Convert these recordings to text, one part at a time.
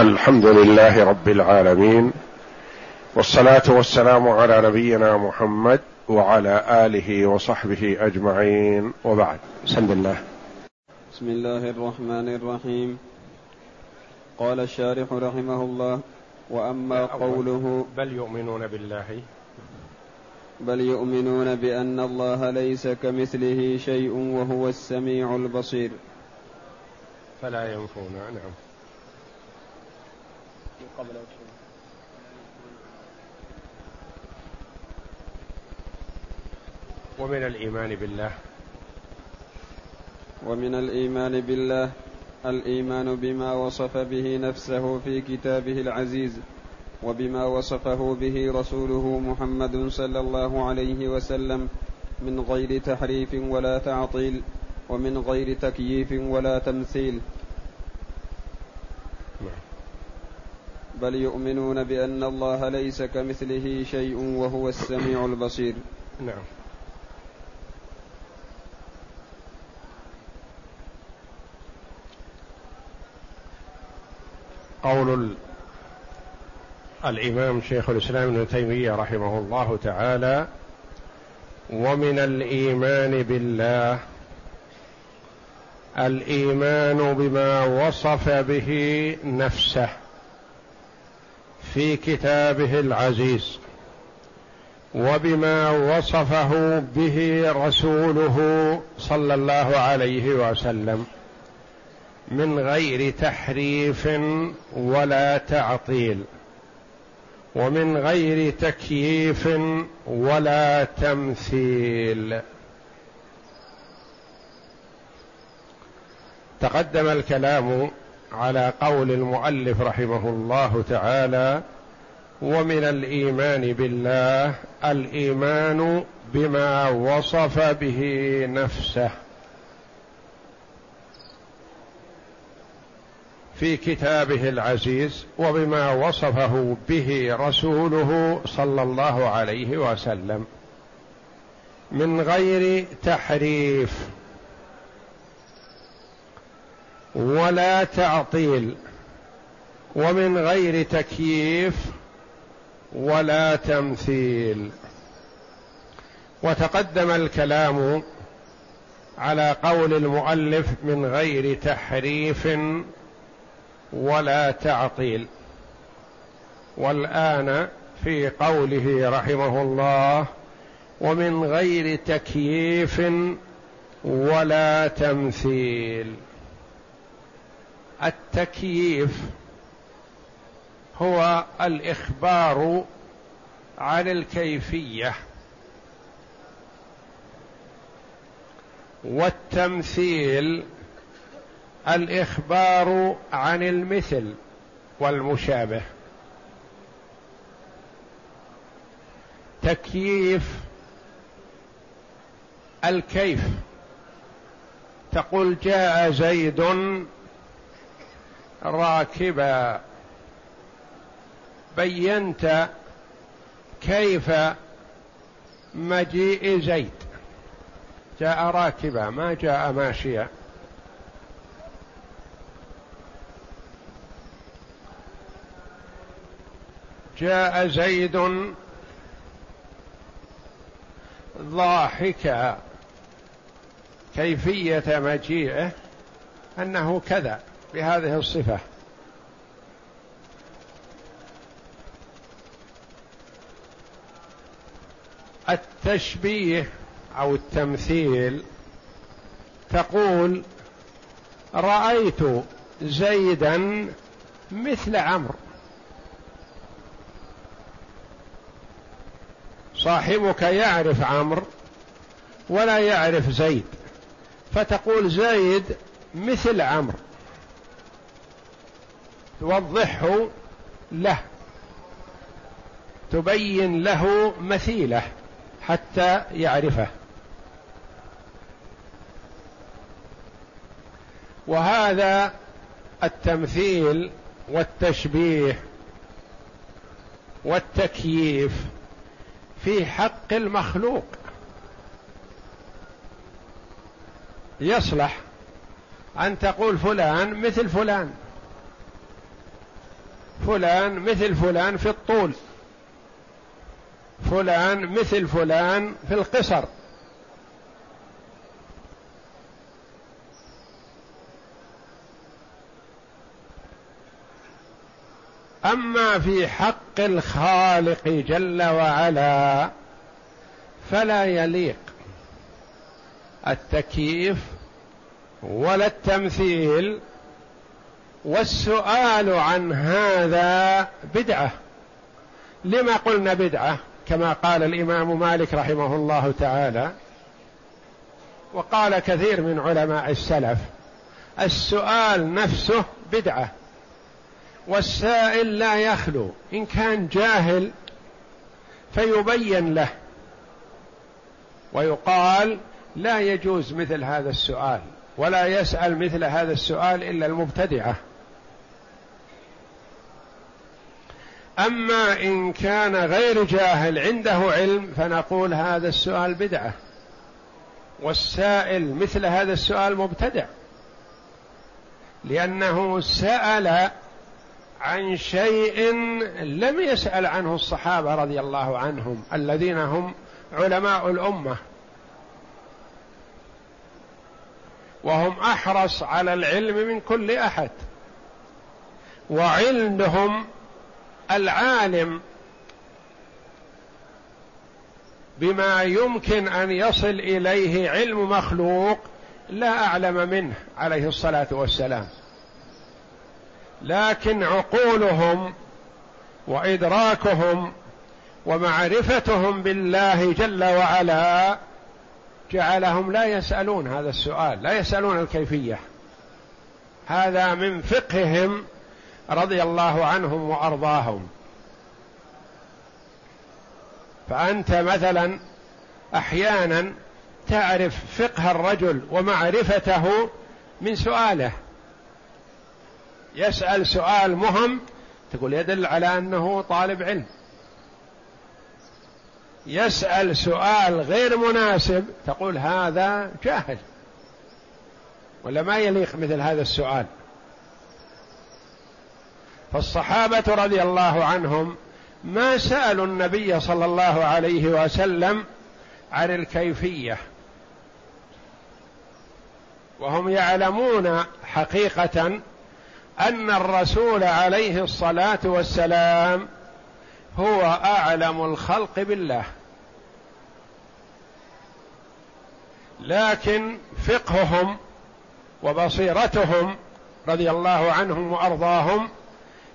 الحمد لله رب العالمين والصلاة والسلام على نبينا محمد وعلى آله وصحبه أجمعين وبعد. بسم الله. بسم الله الرحمن الرحيم. قال الشارح رحمه الله وأما قوله بل يؤمنون بالله. بل يؤمنون بأن الله ليس كمثله شيء وهو السميع البصير. فلا ينفون نعم. قبل ومن الإيمان بالله. ومن الإيمان بالله الإيمان بما وصف به نفسه في كتابه العزيز وبما وصفه به رسوله محمد صلى الله عليه وسلم من غير تحريف ولا تعطيل ومن غير تكييف ولا تمثيل. بل يؤمنون بأن الله ليس كمثله شيء وهو السميع البصير. نعم. قول الإمام شيخ الإسلام ابن تيمية رحمه الله تعالى ومن الإيمان بالله الإيمان بما وصف به نفسه. في كتابه العزيز وبما وصفه به رسوله صلى الله عليه وسلم من غير تحريف ولا تعطيل ومن غير تكييف ولا تمثيل. تقدم الكلام على قول المؤلف رحمه الله تعالى ومن الإيمان بالله الإيمان بما وصف به نفسه. في كتابه العزيز وبما وصفه به رسوله صلى الله عليه وسلم. من غير تحريف ولا تعطيل ومن غير تكييف ولا تمثيل. وتقدم الكلام على قول المؤلف من غير تحريف ولا تعطيل. والآن في قوله رحمه الله ومن غير تكييف ولا تمثيل. التكييف هو الإخبار عن الكيفية والتمثيل الإخبار عن المثل والمشابه. تكييف الكيف. تقول جاء زيد راكبا بينت كيف مجيء زيد. جاء راكبا ما جاء ماشيا. جاء زيد ضاحكا. كيفية مجيئه؟ أنه كذا. بهذه الصفة. التشبيه أو التمثيل تقول رأيت زيدا مثل عمرو. صاحبك يعرف عمرو ولا يعرف زيد فتقول زيد مثل عمرو. توضحه له. تبين له مثيله حتى يعرفه. وهذا التمثيل والتشبيه والتكييف في حق المخلوق. يصلح أن تقول فلان مثل فلان. فلان مثل فلان في الطول. فلان مثل فلان في القصر. أما في حق الخالق جل وعلا فلا يليق التكييف ولا التمثيل والسؤال عن هذا بدعة. لما قلنا بدعة؟ كما قال الإمام مالك رحمه الله تعالى وقال كثير من علماء السلف السؤال نفسه بدعة. والسائل لا يخلو. إن كان جاهل فيبين له. ويقال لا يجوز مثل هذا السؤال ولا يسأل مثل هذا السؤال إلا المبتدعة. أما إن كان غير جاهل عنده علم فنقول هذا السؤال بدعة. والسائل مثل هذا السؤال مبتدع. لأنه سأل عن شيء لم يسأل عنه الصحابة رضي الله عنهم الذين هم علماء الأمة. وهم أحرص على العلم من كل أحد. وعندهم العالم بما يمكن أن يصل إليه علم مخلوق لا أعلم منه عليه الصلاة والسلام. لكن عقولهم وإدراكهم ومعرفتهم بالله جل وعلا جعلهم لا يسألون هذا السؤال لا يسألون الكيفية. هذا من فقههم رضي الله عنهم وأرضاهم. فأنت مثلا أحيانا تعرف فقه الرجل ومعرفته من سؤاله. يسأل سؤال مهم تقول يدل على أنه طالب علم. يسأل سؤال غير مناسب تقول هذا جاهل. ولا ما يليق مثل هذا السؤال. فالصحابة رضي الله عنهم ما سألوا النبي صلى الله عليه وسلم عن الكيفية. وهم يعلمون حقيقة أن الرسول عليه الصلاة والسلام هو أعلم الخلق بالله. لكن فقههم وبصيرتهم رضي الله عنهم وأرضاهم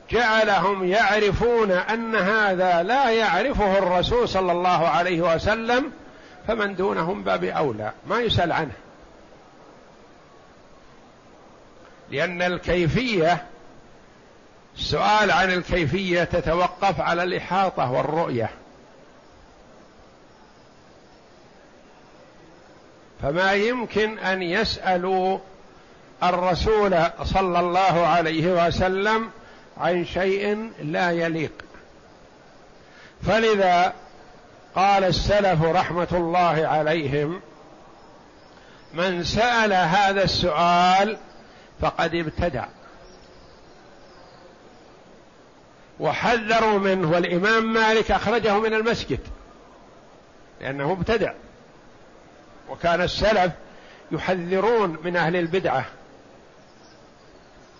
جعلهم يعرفون أن هذا لا يعرفه الرسول صلى الله عليه وسلم فمن دونهم باب أولى ما يسأل عنه. لأن الكيفية السؤال عن الكيفية تتوقف على الإحاطة والرؤية. فما يمكن أن يسألوا الرسول صلى الله عليه وسلم عن شيء لا يليق. فلذا قال السلف رحمة الله عليهم من سأل هذا السؤال فقد ابتدع. وحذروا منه والإمام مالك أخرجه من المسجد لأنه ابتدع. وكان السلف يحذرون من أهل البدعة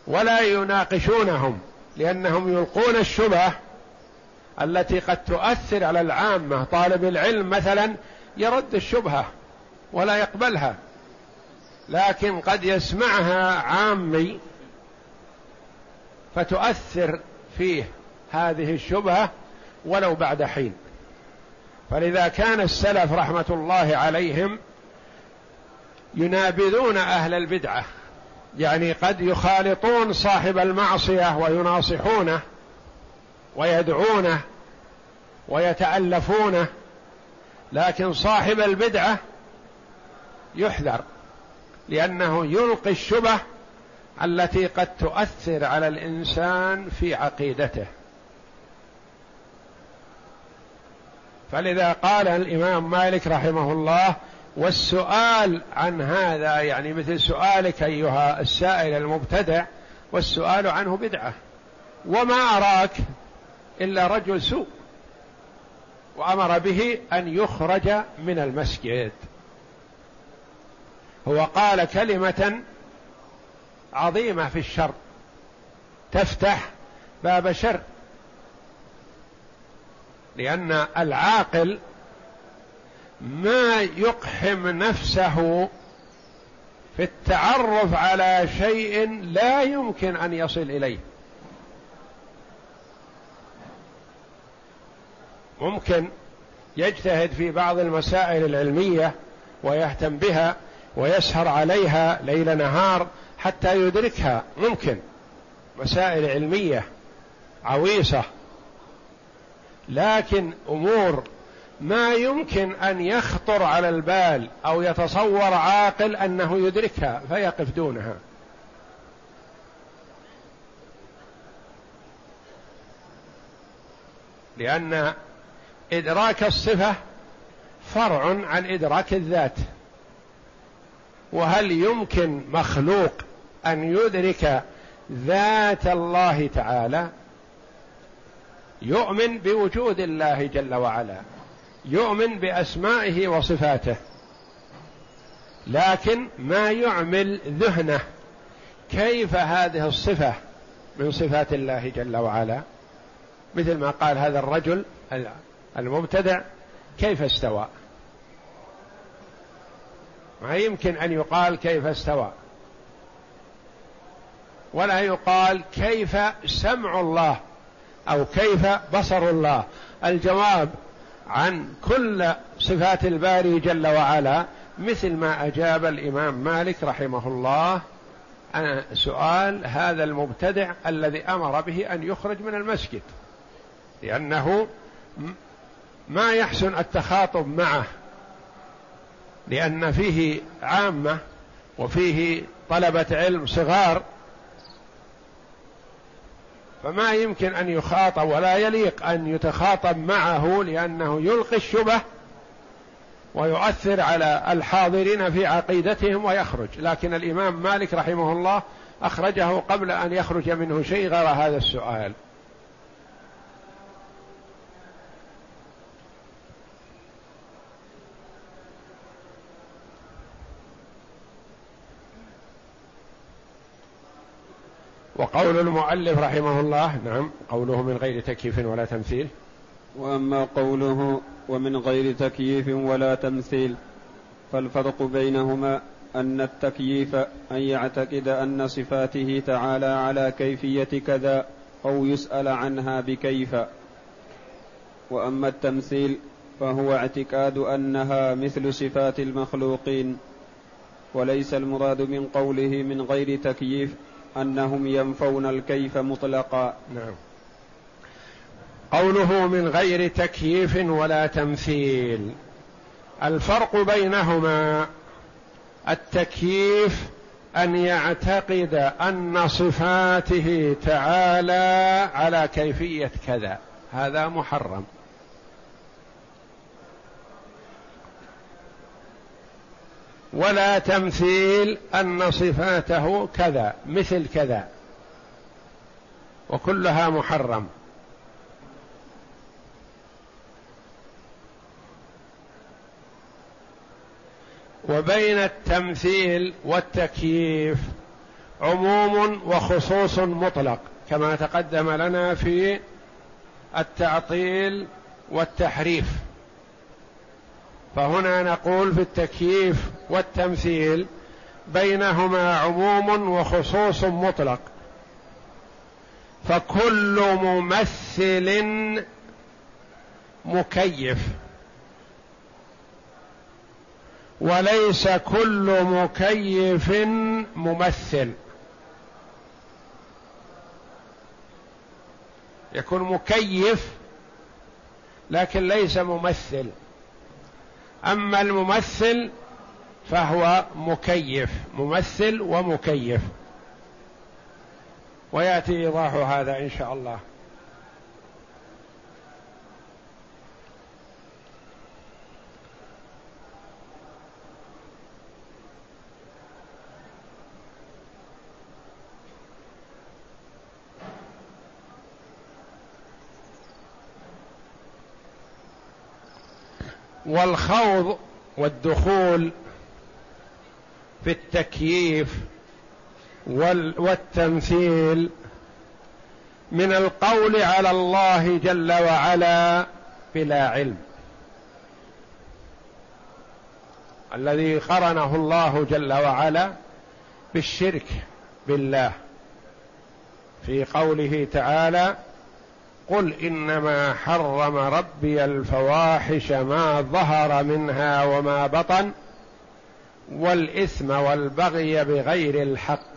ولا يناقشونهم. لأنهم يلقون الشبهة التي قد تؤثر على العامة. طالب العلم مثلا يرد الشبهة ولا يقبلها لكن قد يسمعها عامي فتؤثر فيه هذه الشبهة ولو بعد حين. فلذا كان السلف رحمة الله عليهم ينابذون أهل البدعة. يعني قد يخالطون صاحب المعصية ويناصحونه ويدعونه ويتألفونه لكن صاحب البدعة يحذر لأنه يلقي الشبه التي قد تؤثر على الإنسان في عقيدته. فلذا قال الإمام مالك رحمه الله والسؤال عن هذا يعني مثل سؤالك أيها السائل المبتدع والسؤال عنه بدعة. وما أراك إلا رجل سوء وأمر به أن يخرج من المسجد. هو قال كلمة عظيمة في الشر تفتح باب شر لأن العاقل ما يقحم نفسه في التعرف على شيء لا يمكن أن يصل إليه. ممكن يجتهد في بعض المسائل العلمية ويهتم بها ويسهر عليها ليل نهار حتى يدركها. ممكن. مسائل علمية عويصة. لكن أمور ما يمكن أن يخطر على البال أو يتصور عاقل أنه يدركها فيقف دونها. لأن إدراك الصفة فرع عن إدراك الذات. وهل يمكن مخلوق أن يدرك ذات الله تعالى؟ يؤمن بوجود الله جل وعلا. يؤمن بأسمائه وصفاته. لكن ما يعمل ذهنه؟ كيف هذه الصفة من صفات الله جل وعلا؟ مثل ما قال هذا الرجل المبتدع كيف استوى؟ ما يمكن أن يقال كيف استوى. ولا يقال كيف سمع الله أو كيف بصر الله. الجواب عن كل صفات الباري جل وعلا مثل ما أجاب الإمام مالك رحمه الله عن سؤال هذا المبتدع الذي أمر به أن يخرج من المسجد لأنه ما يحسن التخاطب معه لأن فيه عامة وفيه طلبة علم صغار فما يمكن أن يخاطب ولا يليق أن يتخاطب معه لأنه يلقي الشبه ويؤثر على الحاضرين في عقيدتهم ويخرج. لكن الإمام مالك رحمه الله أخرجه قبل أن يخرج منه شيء غير هذا السؤال. وقول المؤلف رحمه الله نعم قوله من غير تكييف ولا تمثيل. وأما قوله ومن غير تكييف ولا تمثيل فالفرق بينهما أن التكييف أن يعتقد أن صفاته تعالى على كيفية كذا أو يسأل عنها بكيف. وأما التمثيل فهو اعتقاد أنها مثل صفات المخلوقين وليس المراد من قوله من غير تكييف أنهم ينفون الكيف مطلقا. نعم. قوله من غير تكييف ولا تمثيل. الفرق بينهما التكييف أن يعتقد أن صفاته تعالى على كيفية كذا. هذا محرم. ولا تمثيل أن صفاته كذا مثل كذا. وكلها محرم. وبين التمثيل والتكييف عموم وخصوص مطلق كما تقدم لنا في التعطيل والتحريف. فهنا نقول في التكييف والتمثيل بينهما عموم وخصوص مطلق. فكل ممثل مكيف. وليس كل مكيف ممثل. يكون مكيف لكن ليس ممثل. أما الممثل فهو مكيف ممثل ومكيف. ويأتي إيضاح هذا إن شاء الله. والخوض والدخول في التكييف والتمثيل من القول على الله جل وعلا بلا علم. الذي قرنه الله جل وعلا بالشرك بالله. في قوله تعالى قل إنما حرم ربي الفواحش ما ظهر منها وما بطن والإثم والبغي بغير الحق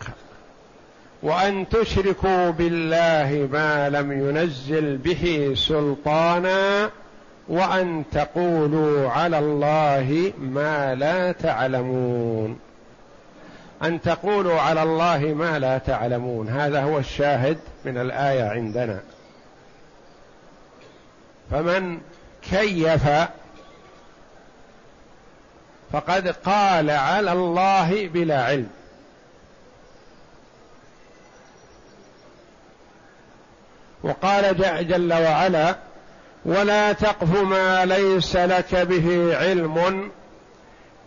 وأن تشركوا بالله ما لم ينزل به سلطانا وأن تقولوا على الله ما لا تعلمون. أن تقولوا على الله ما لا تعلمون. هذا هو الشاهد من الآية عندنا. فمن كيف فقد قال على الله بلا علم. وقال جل وعلا ولا تقف ما ليس لك به علم.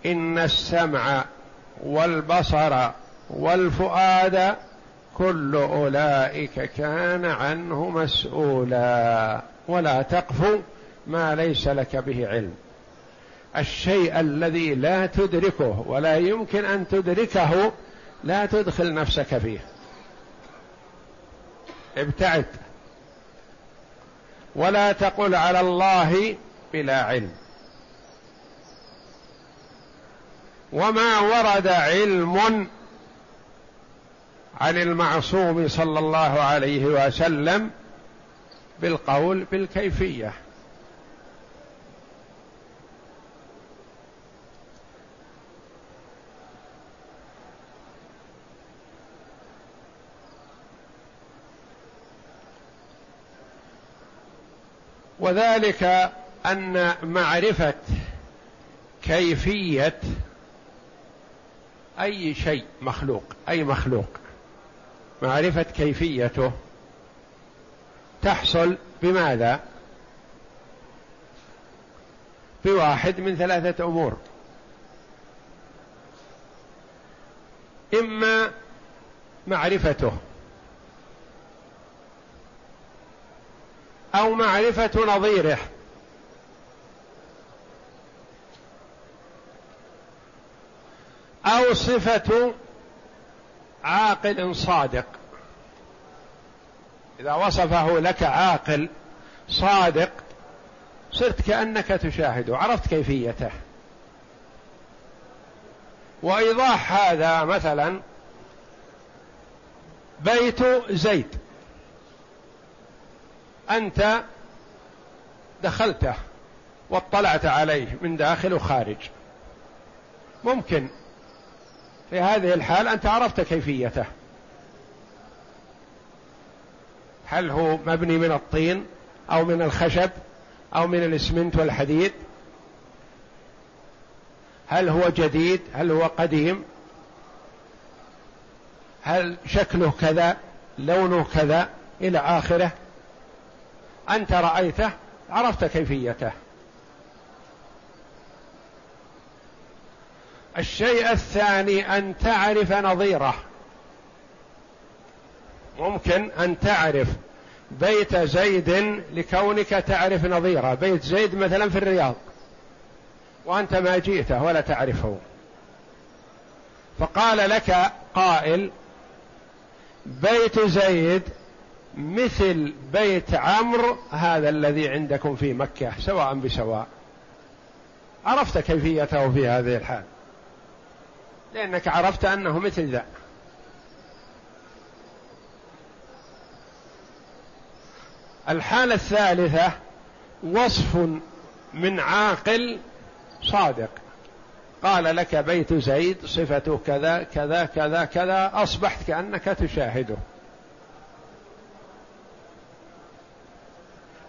إن السمع والبصر والفؤاد كل أولئك كان عنه مسؤولا. ولا تقف ما ليس لك به علم. الشيء الذي لا تدركه ولا يمكن أن تدركه لا تدخل نفسك فيه. ابتعد. ولا تقل على الله بلا علم. وما ورد علم عن المعصوم صلى الله عليه وسلم بالقول بالكيفية. وذلك أن معرفة كيفية أي شيء مخلوق أي مخلوق. معرفة كيفيته تحصل بماذا؟ بواحد من ثلاثة أمور. إما معرفته أو معرفة نظيره. أو صفة عاقل صادق. إذا وصفه لك عاقل صادق صرت كأنك تشاهده عرفت كيفيته. وإيضاح هذا مثلا بيت زيد. أنت دخلته واطلعت عليه من داخل وخارج. ممكن في هذه الحال أنت عرفت كيفيته. هل هو مبني من الطين أو من الخشب أو من الإسمنت والحديد؟ هل هو جديد؟ هل هو قديم؟ هل شكله كذا؟ لونه كذا؟ إلى آخره؟ أنت رأيته عرفت كيفيته. الشيء الثاني أن تعرف نظيره. ممكن أن تعرف بيت زيد لكونك تعرف نظيره. بيت زيد مثلا في الرياض. وأنت ما جئته ولا تعرفه. فقال لك قائل بيت زيد مثل بيت عمرو هذا الذي عندكم في مكة سواء بسواء. عرفت كيفيته في هذه الحال. لأنك عرفت أنه مثل ذا. الحالة الثالثة وصف من عاقل صادق. قال لك بيت زيد صفته كذا كذا كذا كذا أصبحت كأنك تشاهده.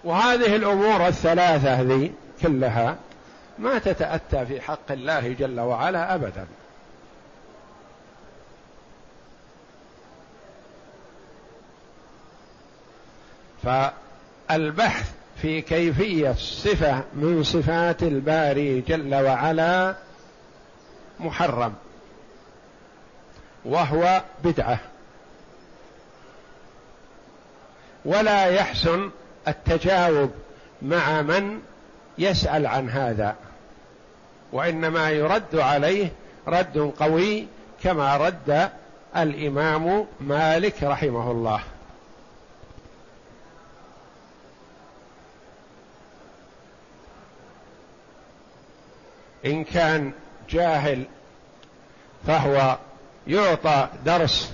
وهذه الأمور الثلاثة ذي كلها ما تتأتى في حق الله جل وعلا ابدا. فالبحث في كيفية صفه من صفات الباري جل وعلا محرم وهو بدعة. ولا يحسن التجاوب مع من يسأل عن هذا وإنما يرد عليه رد قوي كما رد الإمام مالك رحمه الله. إن كان جاهل فهو يعطى درس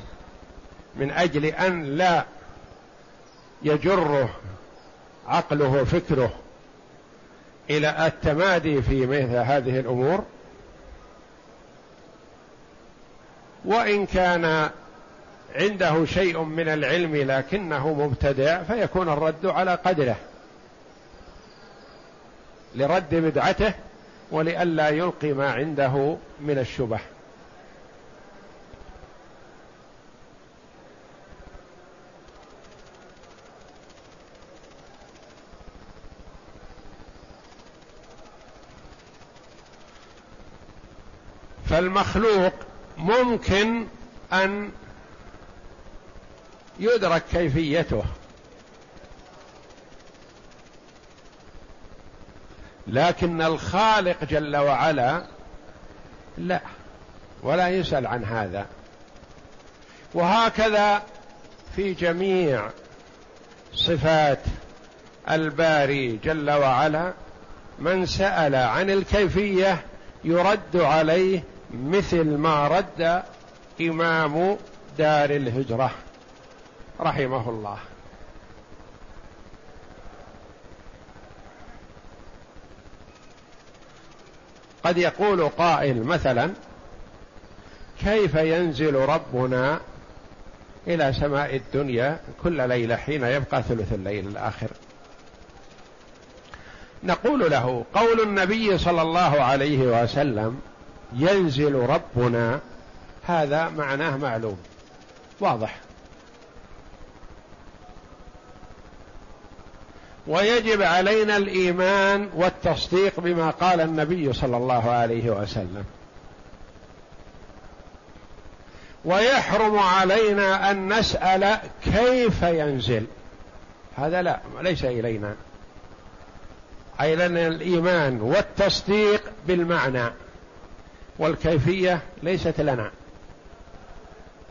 من أجل أن لا يجره عقله فكره إلى التمادي في مثل هذه الأمور. وإن كان عنده شيء من العلم لكنه مبتدع فيكون الرد على قدره لرد بدعته ولئلا يلقي ما عنده من الشبه. فالمخلوق ممكن أن يدرك كيفيته. لكن الخالق جل وعلا لا ولا يسأل عن هذا. وهكذا في جميع صفات الباري جل وعلا من سأل عن الكيفية يرد عليه مثل ما رد إمام دار الهجرة رحمه الله. قد يقول قائل مثلا كيف ينزل ربنا إلى سماء الدنيا كل ليلة حين يبقى ثلث الليل الآخر؟ نقول له قول النبي صلى الله عليه وسلم ينزل ربنا. هذا معناه معلوم. واضح. ويجب علينا الإيمان والتصديق بما قال النبي صلى الله عليه وسلم. ويحرم علينا أن نسأل كيف ينزل. هذا لا ليس إلينا. أي لنا الإيمان والتصديق بالمعنى. والكيفية ليست لنا.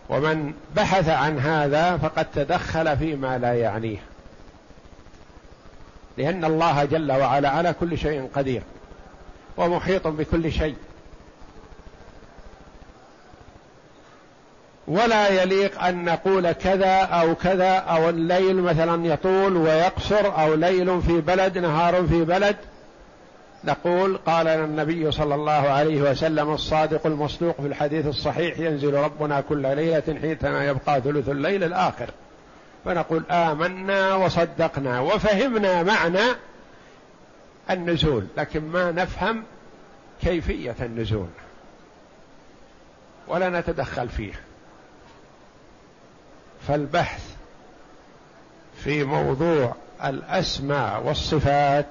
ومن بحث عن هذا فقد تدخل فيما لا يعنيه. لأن الله جل وعلا على كل شيء قدير. ومحيط بكل شيء. ولا يليق أن نقول كذا أو كذا أو الليل مثلا يطول ويقصر أو ليل في بلد نهار في بلد. نقول قال النبي صلى الله عليه وسلم الصادق المصدوق في الحديث الصحيح ينزل ربنا كل ليلة حيثما يبقى ثلث الليل الآخر. فنقول آمنا وصدقنا وفهمنا معنى النزول لكن ما نفهم كيفية النزول. ولا نتدخل فيه. فالبحث في موضوع الأسماء والصفات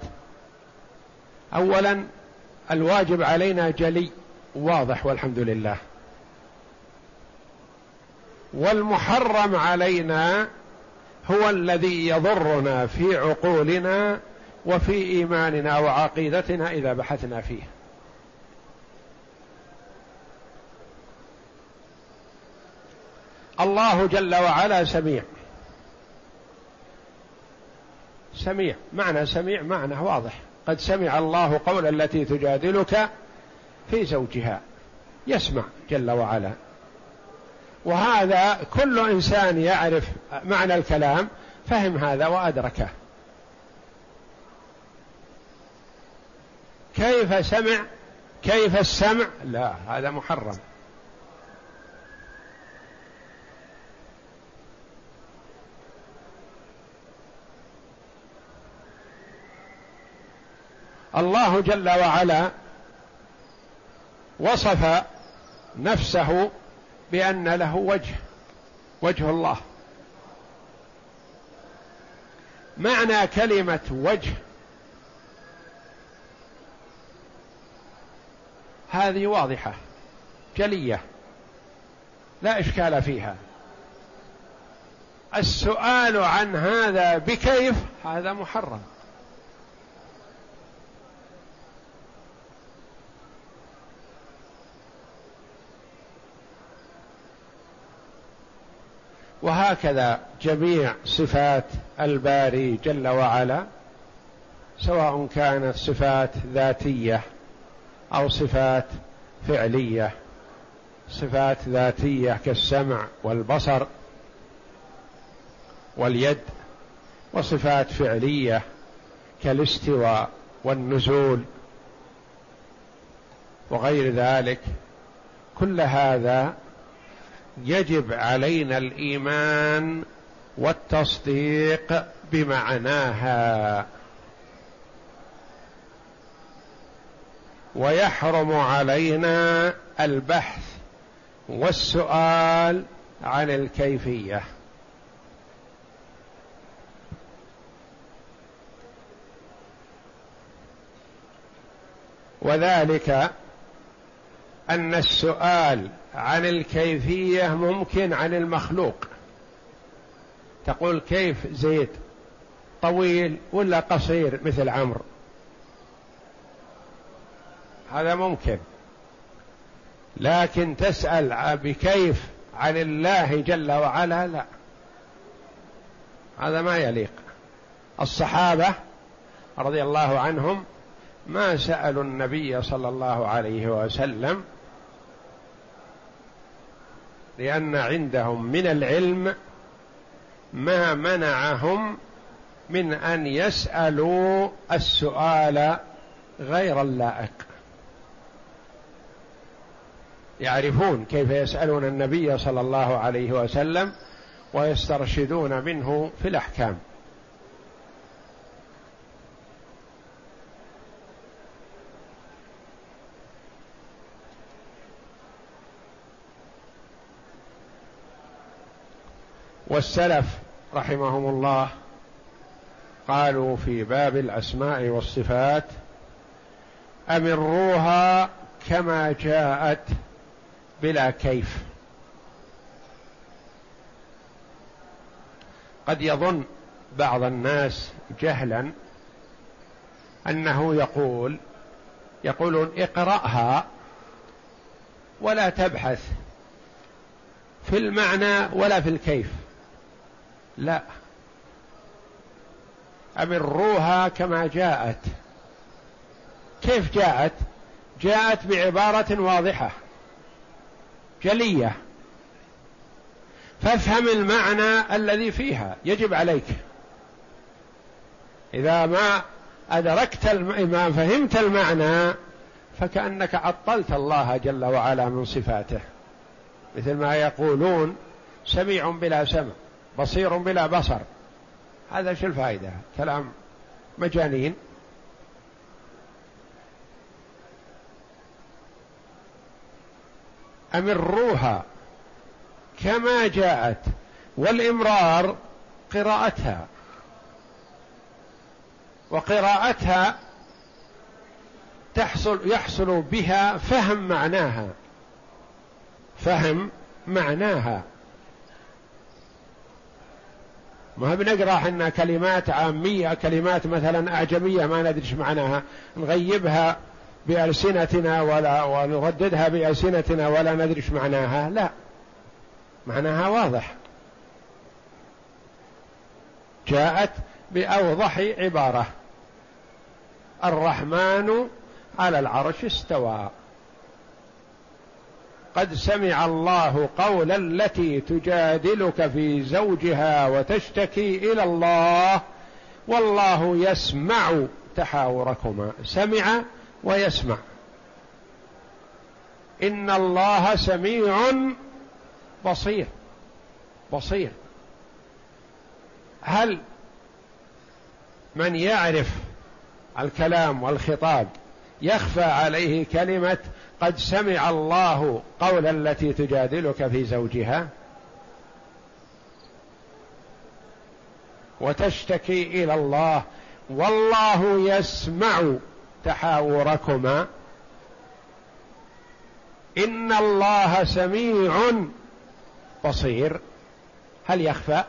اولا الواجب علينا جلي واضح والحمد لله. والمحرم علينا هو الذي يضرنا في عقولنا وفي إيماننا وعقيدتنا إذا بحثنا فيه. الله جل وعلا سميع. سميع معنى سميع معنى واضح. قد سمع الله قول التي تجادلك في زوجها. يسمع جل وعلا. وهذا كل إنسان يعرف معنى الكلام فهم هذا وأدركه. كيف سمع؟ كيف السمع؟ لا هذا محرم. الله جل وعلا وصف نفسه بأن له وجه وجه الله. معنى كلمة وجه هذه واضحة جلية لا إشكال فيها. السؤال عن هذا بكيف؟ هذا محرم. وهكذا جميع صفات الباري جل وعلا سواء كانت صفات ذاتية أو صفات فعلية. صفات ذاتية كالسمع والبصر واليد وصفات فعلية كالاستواء والنزول وغير ذلك. كل هذا يجب علينا الإيمان والتصديق بمعناها. ويحرم علينا البحث والسؤال عن الكيفية. وذلك أن السؤال عن الكيفية ممكن عن المخلوق. تقول كيف زيد؟ طويل ولا قصير مثل عمرو؟ هذا ممكن. لكن تسأل بكيف عن الله جل وعلا؟ لا. هذا ما يليق. الصحابة رضي الله عنهم ما سألوا النبي صلى الله عليه وسلم لأن عندهم من العلم ما منعهم من أن يسألوا السؤال غير اللائق. يعرفون كيف يسألون النبي صلى الله عليه وسلم ويسترشدون منه في الأحكام. والسلف رحمهم الله قالوا في باب الأسماء والصفات أمروها كما جاءت بلا كيف. قد يظن بعض الناس جهلا أنه يقول يقولون اقرأها ولا تبحث في المعنى ولا في الكيف. لا. امروها كما جاءت. كيف جاءت؟ جاءت بعبارة واضحة. جلية. فافهم المعنى الذي فيها. يجب عليك. إذا ما أدركت ما فهمت المعنى فكأنك عطلت الله جل وعلا من صفاته. مثل ما يقولون سميع بلا سمع. بصير بلا بصر. هذا شو الفائدة؟ كلام مجانين. أمروها كما جاءت والإمرار قراءتها. وقراءتها تحصل يحصل بها فهم معناها. فهم معناها. ما بنقرأ إحنا كلمات عامية كلمات مثلا أعجمية ما ندري إيش معناها. نغيبها بألسنتنا ولا ونرددها بألسنتنا ولا ندري إيش معناها. لا. معناها واضح. جاءت بأوضح عبارة. الرحمن على العرش استوى. قد سمع الله قول التي تجادلك في زوجها وتشتكي إلى الله والله يسمع تحاوركما. سمع ويسمع. إن الله سميع بصير. بصير. هل من يعرف الكلام والخطاب يخفى عليه كلمة قد سمع الله قول التي تجادلك في زوجها وتشتكي إلى الله والله يسمع تحاوركما. إن الله سميع بصير. هل يخفى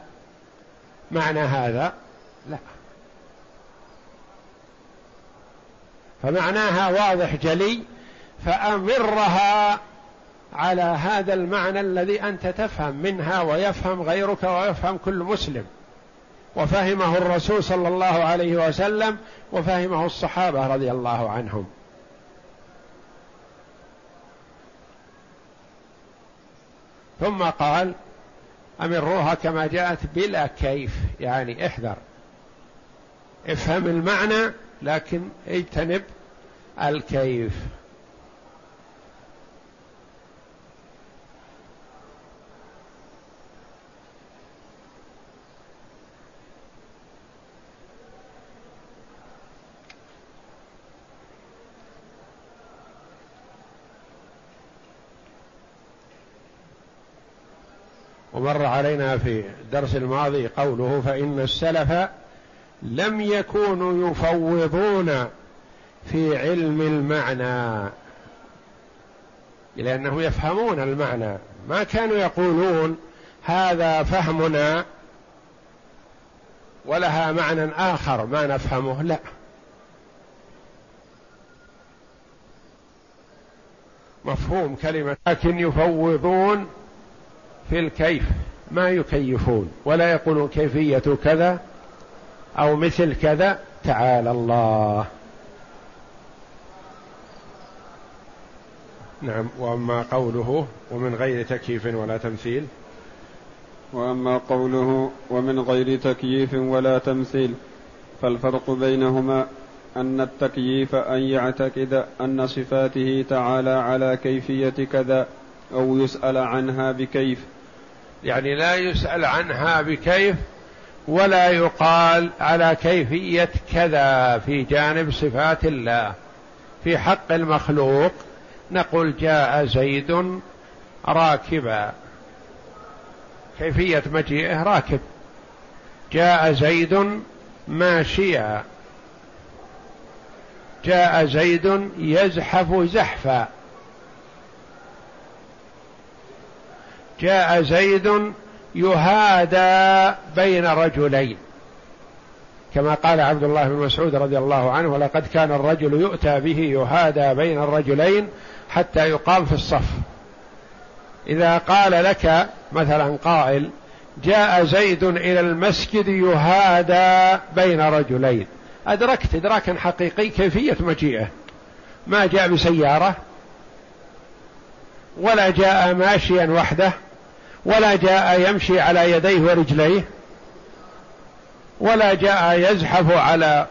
معنى هذا؟ لا. فمعناها واضح جلي فأمرها على هذا المعنى الذي أنت تفهم منها ويفهم غيرك ويفهم كل مسلم. وفهمه الرسول صلى الله عليه وسلم وفهمه الصحابة رضي الله عنهم. ثم قال أمروها كما جاءت بلا كيف يعني احذر. افهم المعنى لكن اجتنب الكيف. ومر علينا في الدرس الماضي قوله فإن السلف لم يكونوا يفوضون في علم المعنى لأنهم يفهمون المعنى. ما كانوا يقولون هذا فهمنا ولها معنى آخر ما نفهمه لا. مفهوم كلمة لكن يفوضون في الكيف ما يكيفون ولا يقولون كيفية كذا أو مثل كذا تعالى الله. نعم وأما قوله ومن غير تكييف ولا تمثيل. وأما قوله ومن غير تكييف ولا تمثيل فالفرق بينهما أن التكييف أن يعتقد أن صفاته تعالى على كيفية كذا أو يسأل عنها بكيف. يعني لا يسأل عنها بكيف ولا يقال على كيفية كذا في جانب صفات الله. في حق المخلوق نقول جاء زيد راكبا. كيفية مجيئه راكب. جاء زيد ماشيا. جاء زيد يزحف زحفا. جاء زيد يهادى بين رجلين. كما قال عبد الله بن مسعود رضي الله عنه ولقد كان الرجل يؤتى به يهادى بين الرجلين حتى يقام في الصف. إذا قال لك مثلا قائل جاء زيد إلى المسجد يهادى بين رجلين. أدركت ادراكا حقيقي كيفية مجيئه. ما جاء بسيارة ولا جاء ماشيا وحده ولا جاء يمشي على يديه ورجليه ولا جاء يزحف على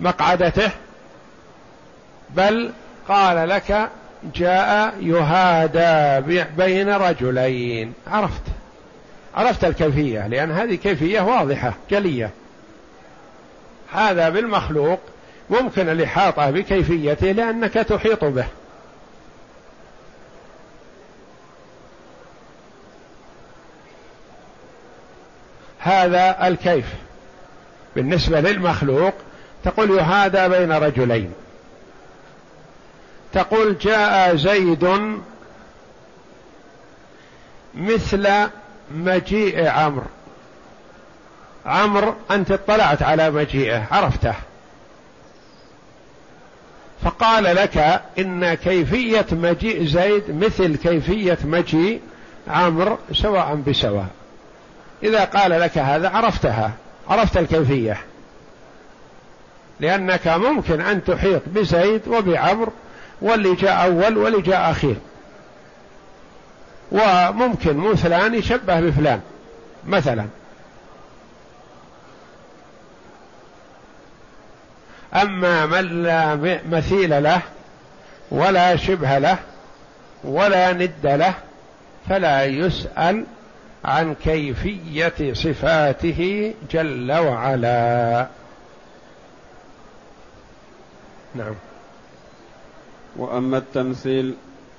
مقعدته بل قال لك جاء يهادى بين رجلين. عرفت؟ عرفت الكيفية لأن هذه كيفية واضحة جلية. هذا بالمخلوق ممكن الإحاطة بكيفيته لأنك تحيط به. هذا الكيف. بالنسبة للمخلوق تقول يهادى بين رجلين. تقول جاء زيد مثل مجيء عمرو. عمرو أنت اطلعت على مجيئه عرفته. فقال لك إن كيفية مجيء زيد مثل كيفية مجيء عمرو سواء بسواء. إذا قال لك هذا عرفتها عرفت الكيفية. لأنك ممكن أن تحيط بزيد وبعمر واللي جاء أول واللي جاء أخير. وممكن من فلان يشبه بفلان مثلا. أما من لا مثيل له ولا شبه له ولا ند له فلا يسأل عن كيفية صفاته جل وعلا. نعم. وأما التمثيل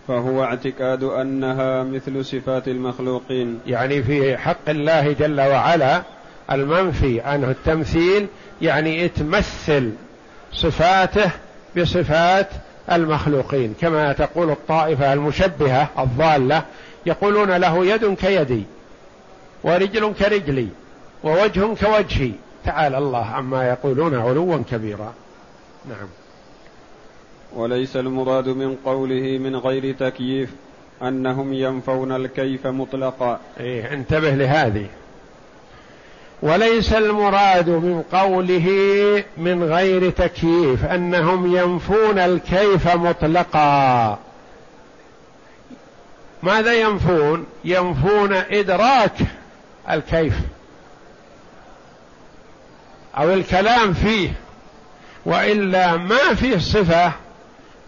فهو اعتقاد أنها مثل صفات المخلوقين. يعني في حق الله جل وعلا المنفي عنه التمثيل يعني تمثل صفاته بصفات المخلوقين. كما تقول الطائفة المشبهة الضالة يقولون له يد كيدي. ورجل كرجلي ووجه كوجهي. تعالى الله عما يقولون علوا كبيرا. نعم. وليس المراد من قوله من غير تكييف أنهم ينفون الكيف مطلقا. إيه انتبه لهذه. وليس المراد من قوله من غير تكييف أنهم ينفون الكيف مطلقا. ماذا ينفون؟ ينفون إدراك الكيف أو الكلام فيه وإلا ما فيه صفة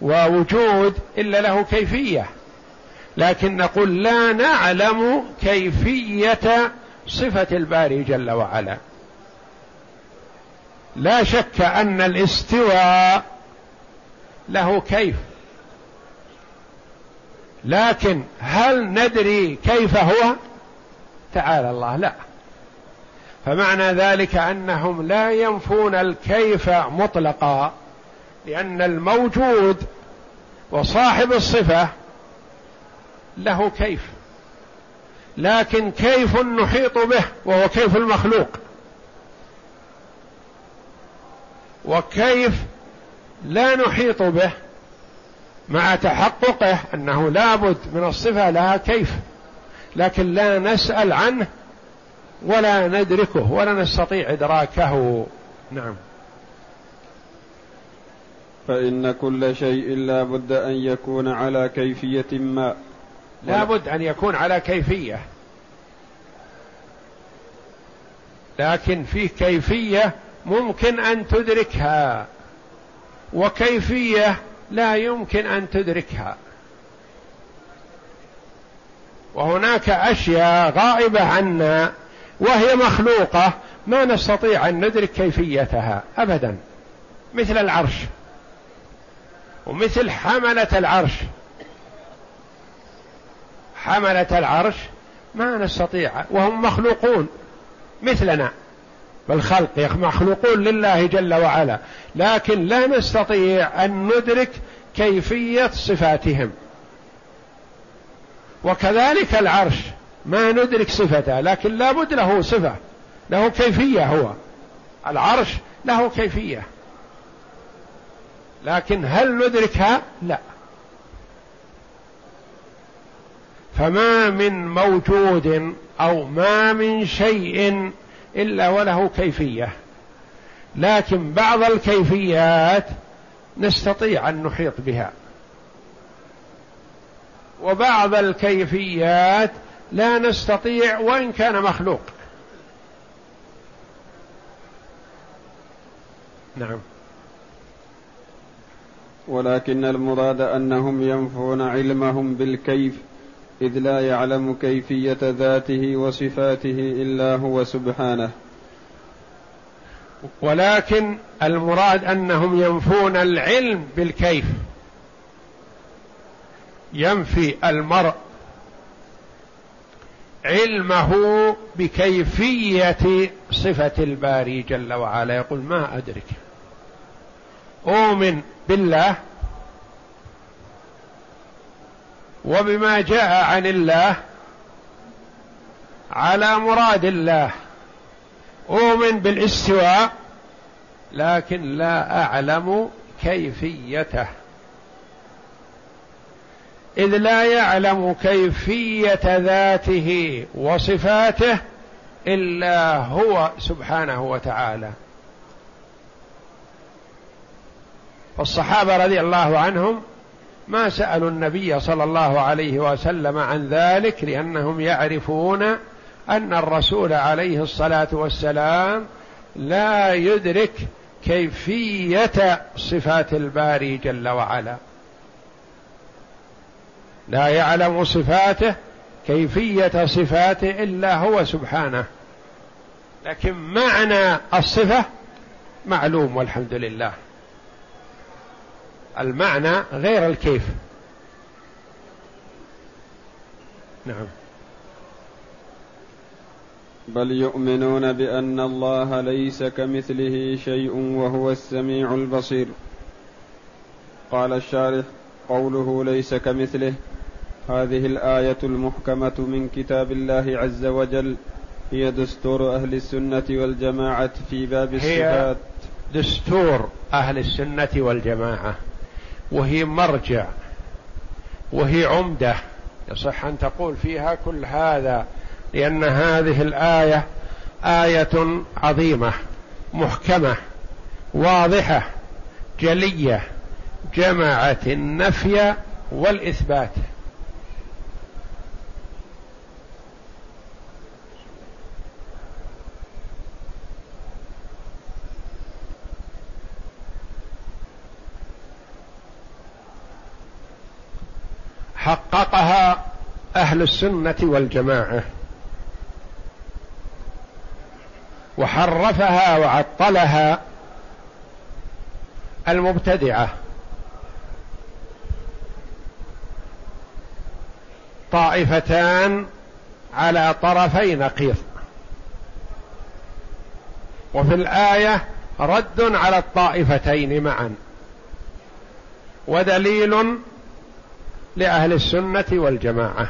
ووجود إلا له كيفية. لكن نقول لا نعلم كيفية صفة الباري جل وعلا. لا شك أن الاستواء له كيف. لكن هل ندري كيف هو؟ تعالى الله لا. فمعنى ذلك أنهم لا ينفون الكيف مطلقا لأن الموجود وصاحب الصفة له كيف. لكن كيف نحيط به وهو كيف المخلوق؟ وكيف لا نحيط به مع تحققه أنه لابد من الصفة لها كيف؟ لكن لا نسأل عنه ولا ندركه ولا نستطيع إدراكه. نعم. فإن كل شيء لا بد أن يكون على كيفية ما. لابد أن يكون على كيفية. لكن فيه كيفية ممكن أن تدركها وكيفية لا يمكن أن تدركها. وهناك أشياء غائبه عنا وهي مخلوقة ما نستطيع أن ندرك كيفيتها ابدا. مثل العرش ومثل حملة العرش. حملة العرش ما نستطيع وهم مخلوقون مثلنا. بالخلق مخلوقون لله جل وعلا لكن لا نستطيع أن ندرك كيفية صفاتهم. وكذلك العرش. ما ندرك صفته لكن لابد له صفة له كيفية هو. العرش له كيفية. لكن هل ندركها؟ لا. فما من موجود أو ما من شيء إلا وله كيفية. لكن بعض الكيفيات نستطيع أن نحيط بها. وبعض الكيفيات لا نستطيع وإن كان مخلوق. نعم. ولكن المراد أنهم ينفون علمهم بالكيف إذ لا يعلم كيفية ذاته وصفاته إلا هو سبحانه. ولكن المراد أنهم ينفون العلم بالكيف. ينفي المرء علمه بكيفية صفة الباري جل وعلا. يقول ما أدرك. أؤمن بالله وبما جاء عن الله على مراد الله. أؤمن بالاستواء لكن لا أعلم كيفيته. إذ لا يعلم كيفية ذاته وصفاته إلا هو سبحانه وتعالى. فالصحابه رضي الله عنهم ما سألوا النبي صلى الله عليه وسلم عن ذلك لأنهم يعرفون أن الرسول عليه الصلاة والسلام لا يدرك كيفية صفات الباري جل وعلا. لا يعلم صفاته كيفية صفاته إلا هو سبحانه. لكن معنى الصفة معلوم والحمد لله. المعنى غير الكيف. نعم. بل يؤمنون بأن الله ليس كمثله شيء وهو السميع البصير. قال الشارح قوله ليس كمثله هذه الآية المحكمة من كتاب الله عز وجل هي دستور أهل السنة والجماعة في باب الصفات هي دستور أهل السنة والجماعة وهي مرجع وهي عمدة. يصح أن تقول فيها كل هذا لأن هذه الآية آية عظيمة محكمة واضحة جلية جمعت النفي والإثبات. حققها أهل السنة والجماعة. وحرفها وعطلها المبتدعة. طائفتان على طرفي نقيض. وفي الآية رد على الطائفتين معا. ودليل لأهل السنة والجماعة.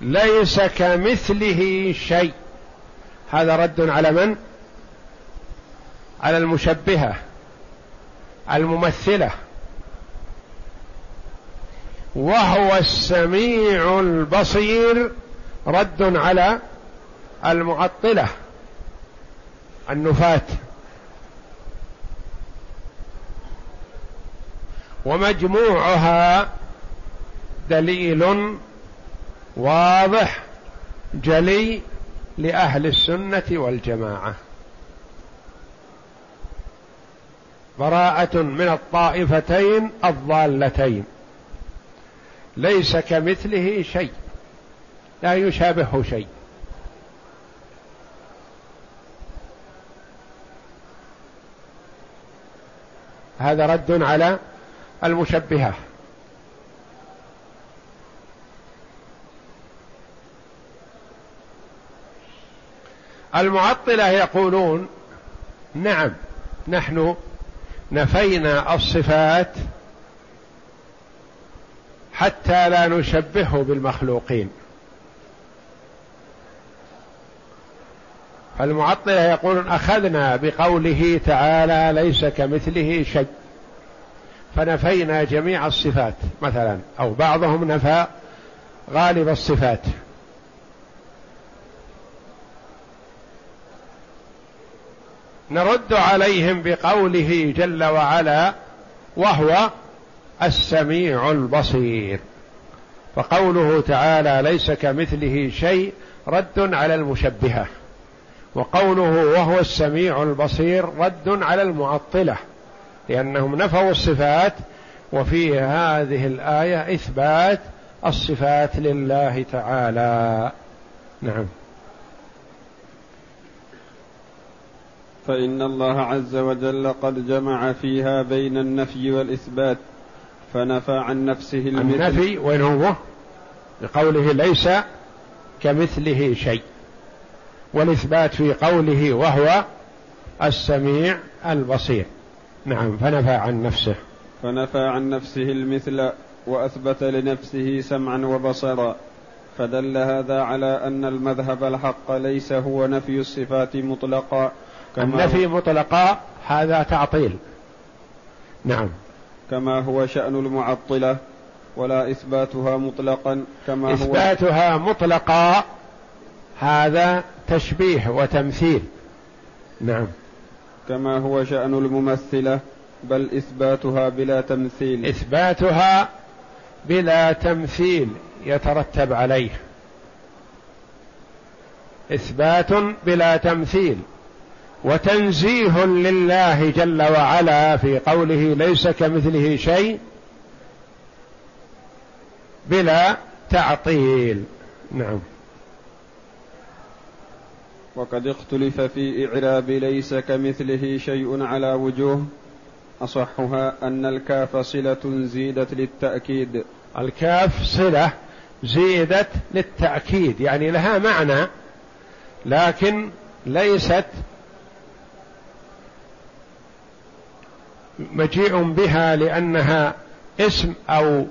ليس كمثله شيء. هذا رد على من؟ على المشبهة الممثلة. وهو السميع البصير رد على المعطلة النفاة. ومجموعها دليل واضح جلي لأهل السنة والجماعة. براءة من الطائفتين الضالتين. ليس كمثله شيء. لا يشابهه شيء. هذا رد على المشبهة. المعطلة يقولون نعم نحن نفينا الصفات حتى لا نشبهه بالمخلوقين. فالمعطلة يقولون أخذنا بقوله تعالى ليس كمثله شيء. فنفينا جميع الصفات مثلا أو بعضهم نفى غالب الصفات. نرد عليهم بقوله جل وعلا وهو السميع البصير. فقوله تعالى ليس كمثله شيء رد على المشبهة. وقوله وهو السميع البصير رد على المعطلة. لأنهم نفوا الصفات وفي هذه الآية إثبات الصفات لله تعالى. نعم. فإن الله عز وجل قد جمع فيها بين النفي والإثبات فنفى عن نفسه المثل. النفي وين هو؟ بقوله ليس كمثله شيء. والإثبات في قوله وهو السميع البصير. نعم. فنفى عن نفسه. فنفى عن نفسه المثل وأثبت لنفسه سمعا وبصرا. فدل هذا على أن المذهب الحق ليس هو نفي الصفات مطلقا. النفي مطلقا هذا تعطيل. نعم. كما هو شأن المعطلة ولا إثباتها مطلقا كما إثباتها هو مطلقا هذا تشبيه وتمثيل. نعم. كما هو شأن الممثلة بل إثباتها بلا تمثيل. إثباتها بلا تمثيل يترتب عليه. إثبات بلا تمثيل. وتنزيه لله جل وعلا في قوله ليس كمثله شيء بلا تعطيل. نعم. وقد اختلف في إعراب ليس كمثله شيء على وجوه. أصحها أن الكاف صلة زيدت للتأكيد. الكاف صلة زيدت للتأكيد يعني لها معنى لكن ليست مجيء بها لأنها اسم أو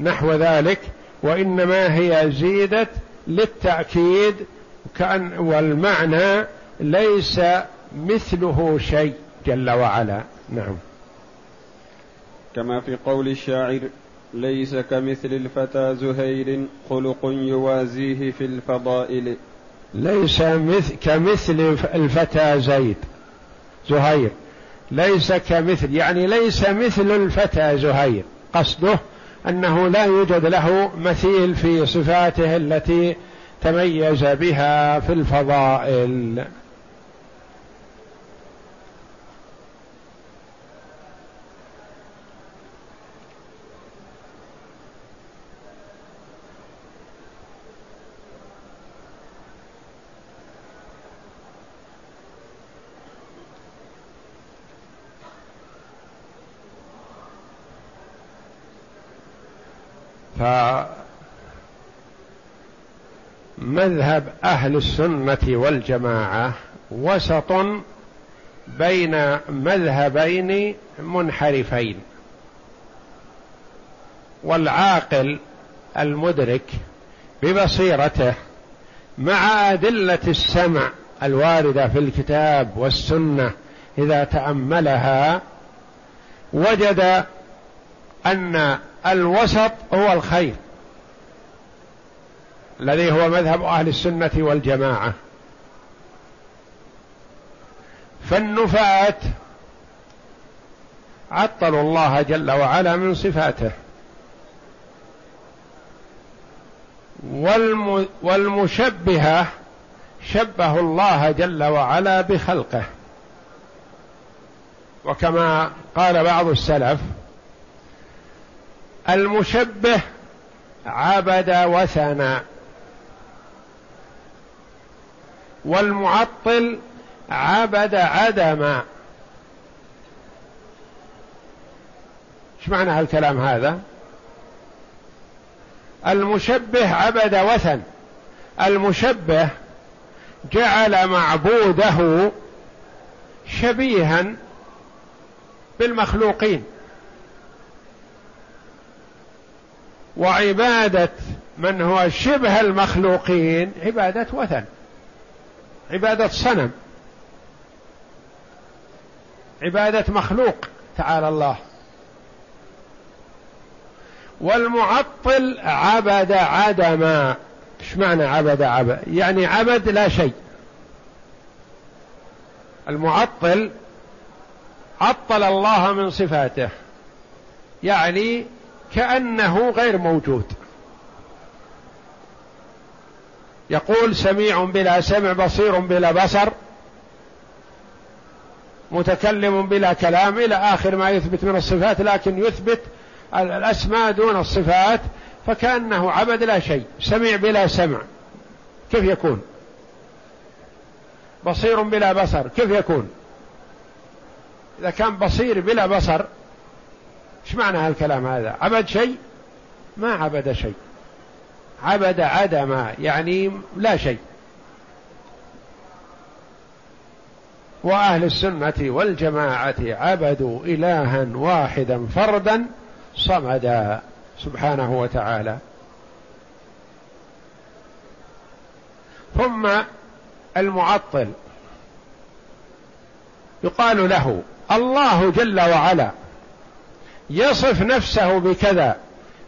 نحو ذلك وإنما هي زيدت للتأكيد كأن والمعنى ليس مثله شيء جل وعلا. نعم. كما في قول الشاعر ليس كمثل الفتى زهير خلق يوازيه في الفضائل. ليس مثل كمثل الفتى زيد زهير. ليس كمثل يعني ليس مثل الفتى زهير. قصده أنه لا يوجد له مثيل في صفاته التي تميز بها في الفضائل. فمذهب أهل السنة والجماعة وسط بين مذهبين منحرفين. والعاقل المدرك ببصيرته مع أدلة السمع الواردة في الكتاب والسنة إذا تأملها وجد أن الوسط هو الخير. الذي هو مذهب أهل السنة والجماعة. فالنفاة عطلوا الله جل وعلا من صفاته. والم والمشبهة شبهوا الله جل وعلا بخلقه. وكما قال بعض السلف المشبه عبد وثنا والمعطل عبد عدما إيش معنى هالكلام هذا؟ المشبه عبد وثن. المشبه جعل معبوده شبيها بالمخلوقين. وعبادة من هو شبه المخلوقين عبادة وثن. عبادة صنم. عبادة مخلوق تعالى الله. والمعطل عبد عدما إيش معنى عبد عبد؟ يعني عبد لا شيء. المعطل عطل الله من صفاته. يعني كأنه غير موجود. يقول سميع بلا سمع بصير بلا بصر متكلم بلا كلام إلى آخر ما يثبت من الصفات لكن يثبت الأسماء دون الصفات فكأنه عبد لا شيء سميع بلا سمع. كيف يكون؟ بصير بلا بصر كيف يكون؟ إذا كان بصير بلا بصر إيش معنى هالكلام هذا؟ عبد شيء؟ ما عبد شيء. عبد عدم يعني لا شيء. وأهل السنة والجماعة عبدوا إلها واحدا فردا صمدا سبحانه وتعالى. ثم المعطل. يقال له الله جل وعلا يصف نفسه بكذا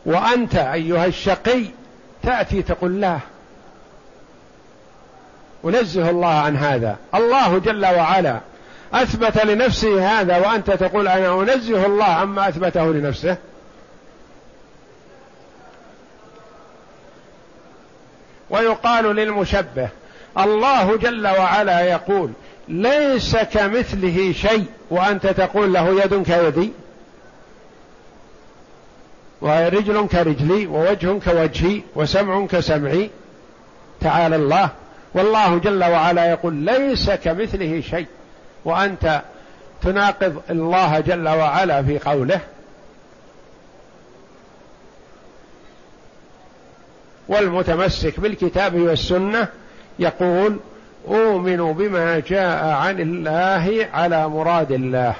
وأنت أيها الشقي تأتي تقول لا. ونزه الله عن هذا. الله جل وعلا أثبت لنفسه هذا وأنت تقول أنا أنزه الله عما أثبته لنفسه. ويقال للمشبه الله جل وعلا يقول ليس كمثله شيء وأنت تقول له يد كيدي. ورجل كرجلي ووجه كوجهي وسمع كسمعي. تعالى الله. والله جل وعلا يقول ليس كمثله شيء. وأنت تناقض الله جل وعلا في قوله. والمتمسك بالكتاب والسنة يقول أؤمن بما جاء عن الله على مراد الله.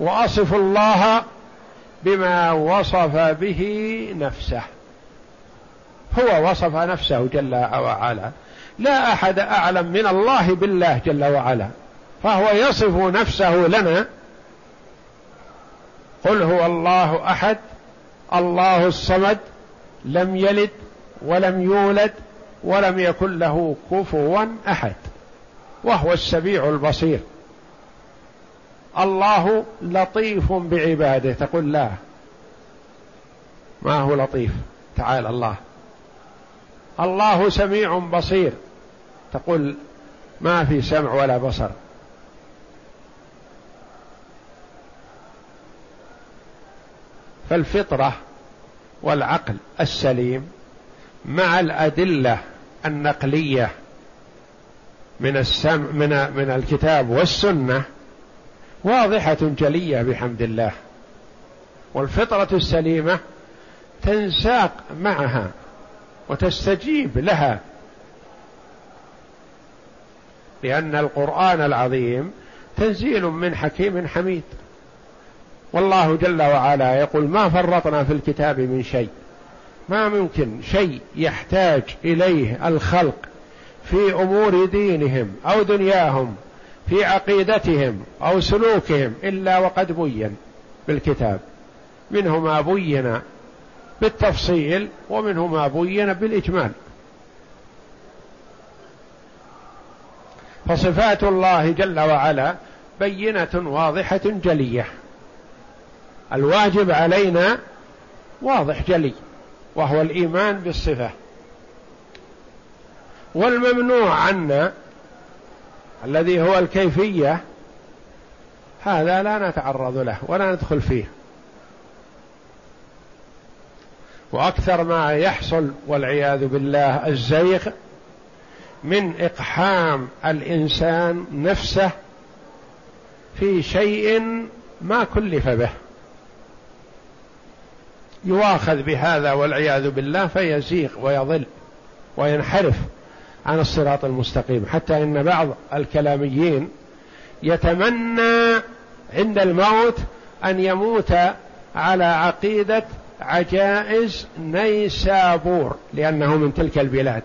وأصف الله بما وصف به نفسه. هو وصف نفسه جل وعلا. لا أحد أعلم من الله بالله جل وعلا. فهو يصف نفسه لنا. قل هو الله أحد الله الصمد لم يلد ولم يولد ولم يكن له كفوا أحد. وهو السميع البصير. الله لطيف بعباده. تقول لا. ما هو لطيف؟ تعالى الله. الله سميع بصير. تقول ما في سمع ولا بصر. فالفطرة والعقل السليم مع الأدلة النقلية من السمع من من الكتاب والسنة واضحة جلية بحمد الله. والفطرة السليمة تنساق معها وتستجيب لها. لأن القرآن العظيم تنزيل من حكيم حميد. والله جل وعلا يقول ما فرطنا في الكتاب من شيء. ما ممكن شيء يحتاج إليه الخلق في أمور دينهم أو دنياهم في عقيدتهم أو سلوكهم إلا وقد بين بالكتاب. منه ما بين بالتفصيل ومنه ما بين بالإجمال. فصفات الله جل وعلا بينة واضحة جلية. الواجب علينا واضح جلي وهو الإيمان بالصفة. والممنوع عنا الذي هو الكيفية هذا لا نتعرض له ولا ندخل فيه. وأكثر ما يحصل والعياذ بالله الزيغ من إقحام الإنسان نفسه في شيء ما كلف به. يواخذ بهذا والعياذ بالله فيزيغ ويضل وينحرف. عن الصراط المستقيم. حتى إن بعض الكلاميين يتمنى عند الموت أن يموت على عقيدة عجائز نيسابور لأنه من تلك البلاد.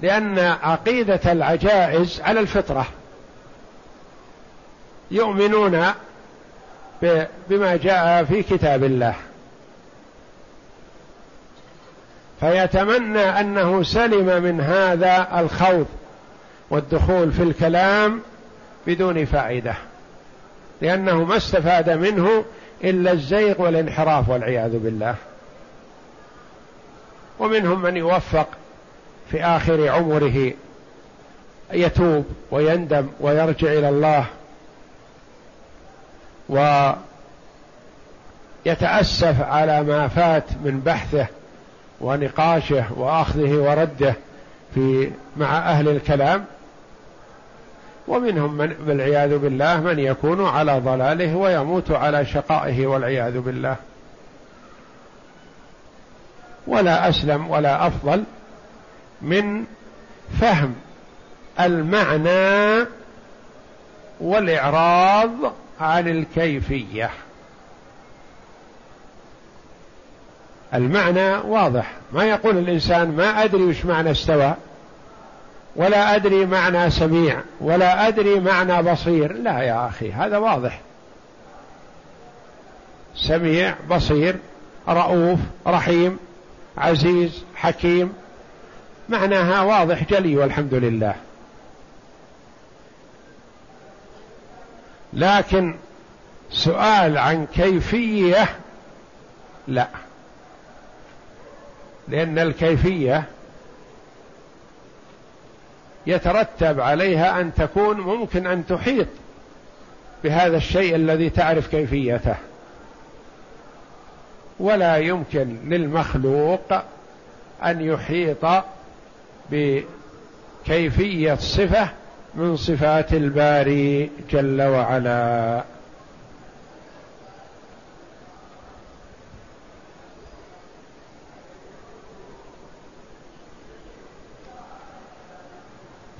لأن عقيدة العجائز على الفطرة. يؤمنون بما جاء في كتاب الله. فيتمنى أنه سلم من هذا الخوض والدخول في الكلام بدون فائدة لأنه ما استفاد منه إلا الزيغ والانحراف والعياذ بالله. ومنهم من يوفق في آخر عمره يتوب ويندم ويرجع إلى الله ويتأسف على ما فات من بحثه ونقاشه وأخذه ورده في مع أهل الكلام. ومنهم من والعياذ بالله من يكون على ضلاله ويموت على شقائه والعياذ بالله. ولا أسلم ولا أفضل من فهم المعنى والإعراض عن الكيفية. المعنى واضح. ما يقول الإنسان ما أدري وش معنى استوى ولا أدري معنى سميع ولا أدري معنى بصير. لا يا أخي هذا واضح. سميع بصير رؤوف رحيم عزيز حكيم. معناها واضح جلي والحمد لله. لكن سؤال عن كيفية لا. لأن الكيفية يترتب عليها أن تكون ممكن أن تحيط بهذا الشيء الذي تعرف كيفيته. ولا يمكن للمخلوق أن يحيط بكيفية صفه من صفات الباري جل وعلا.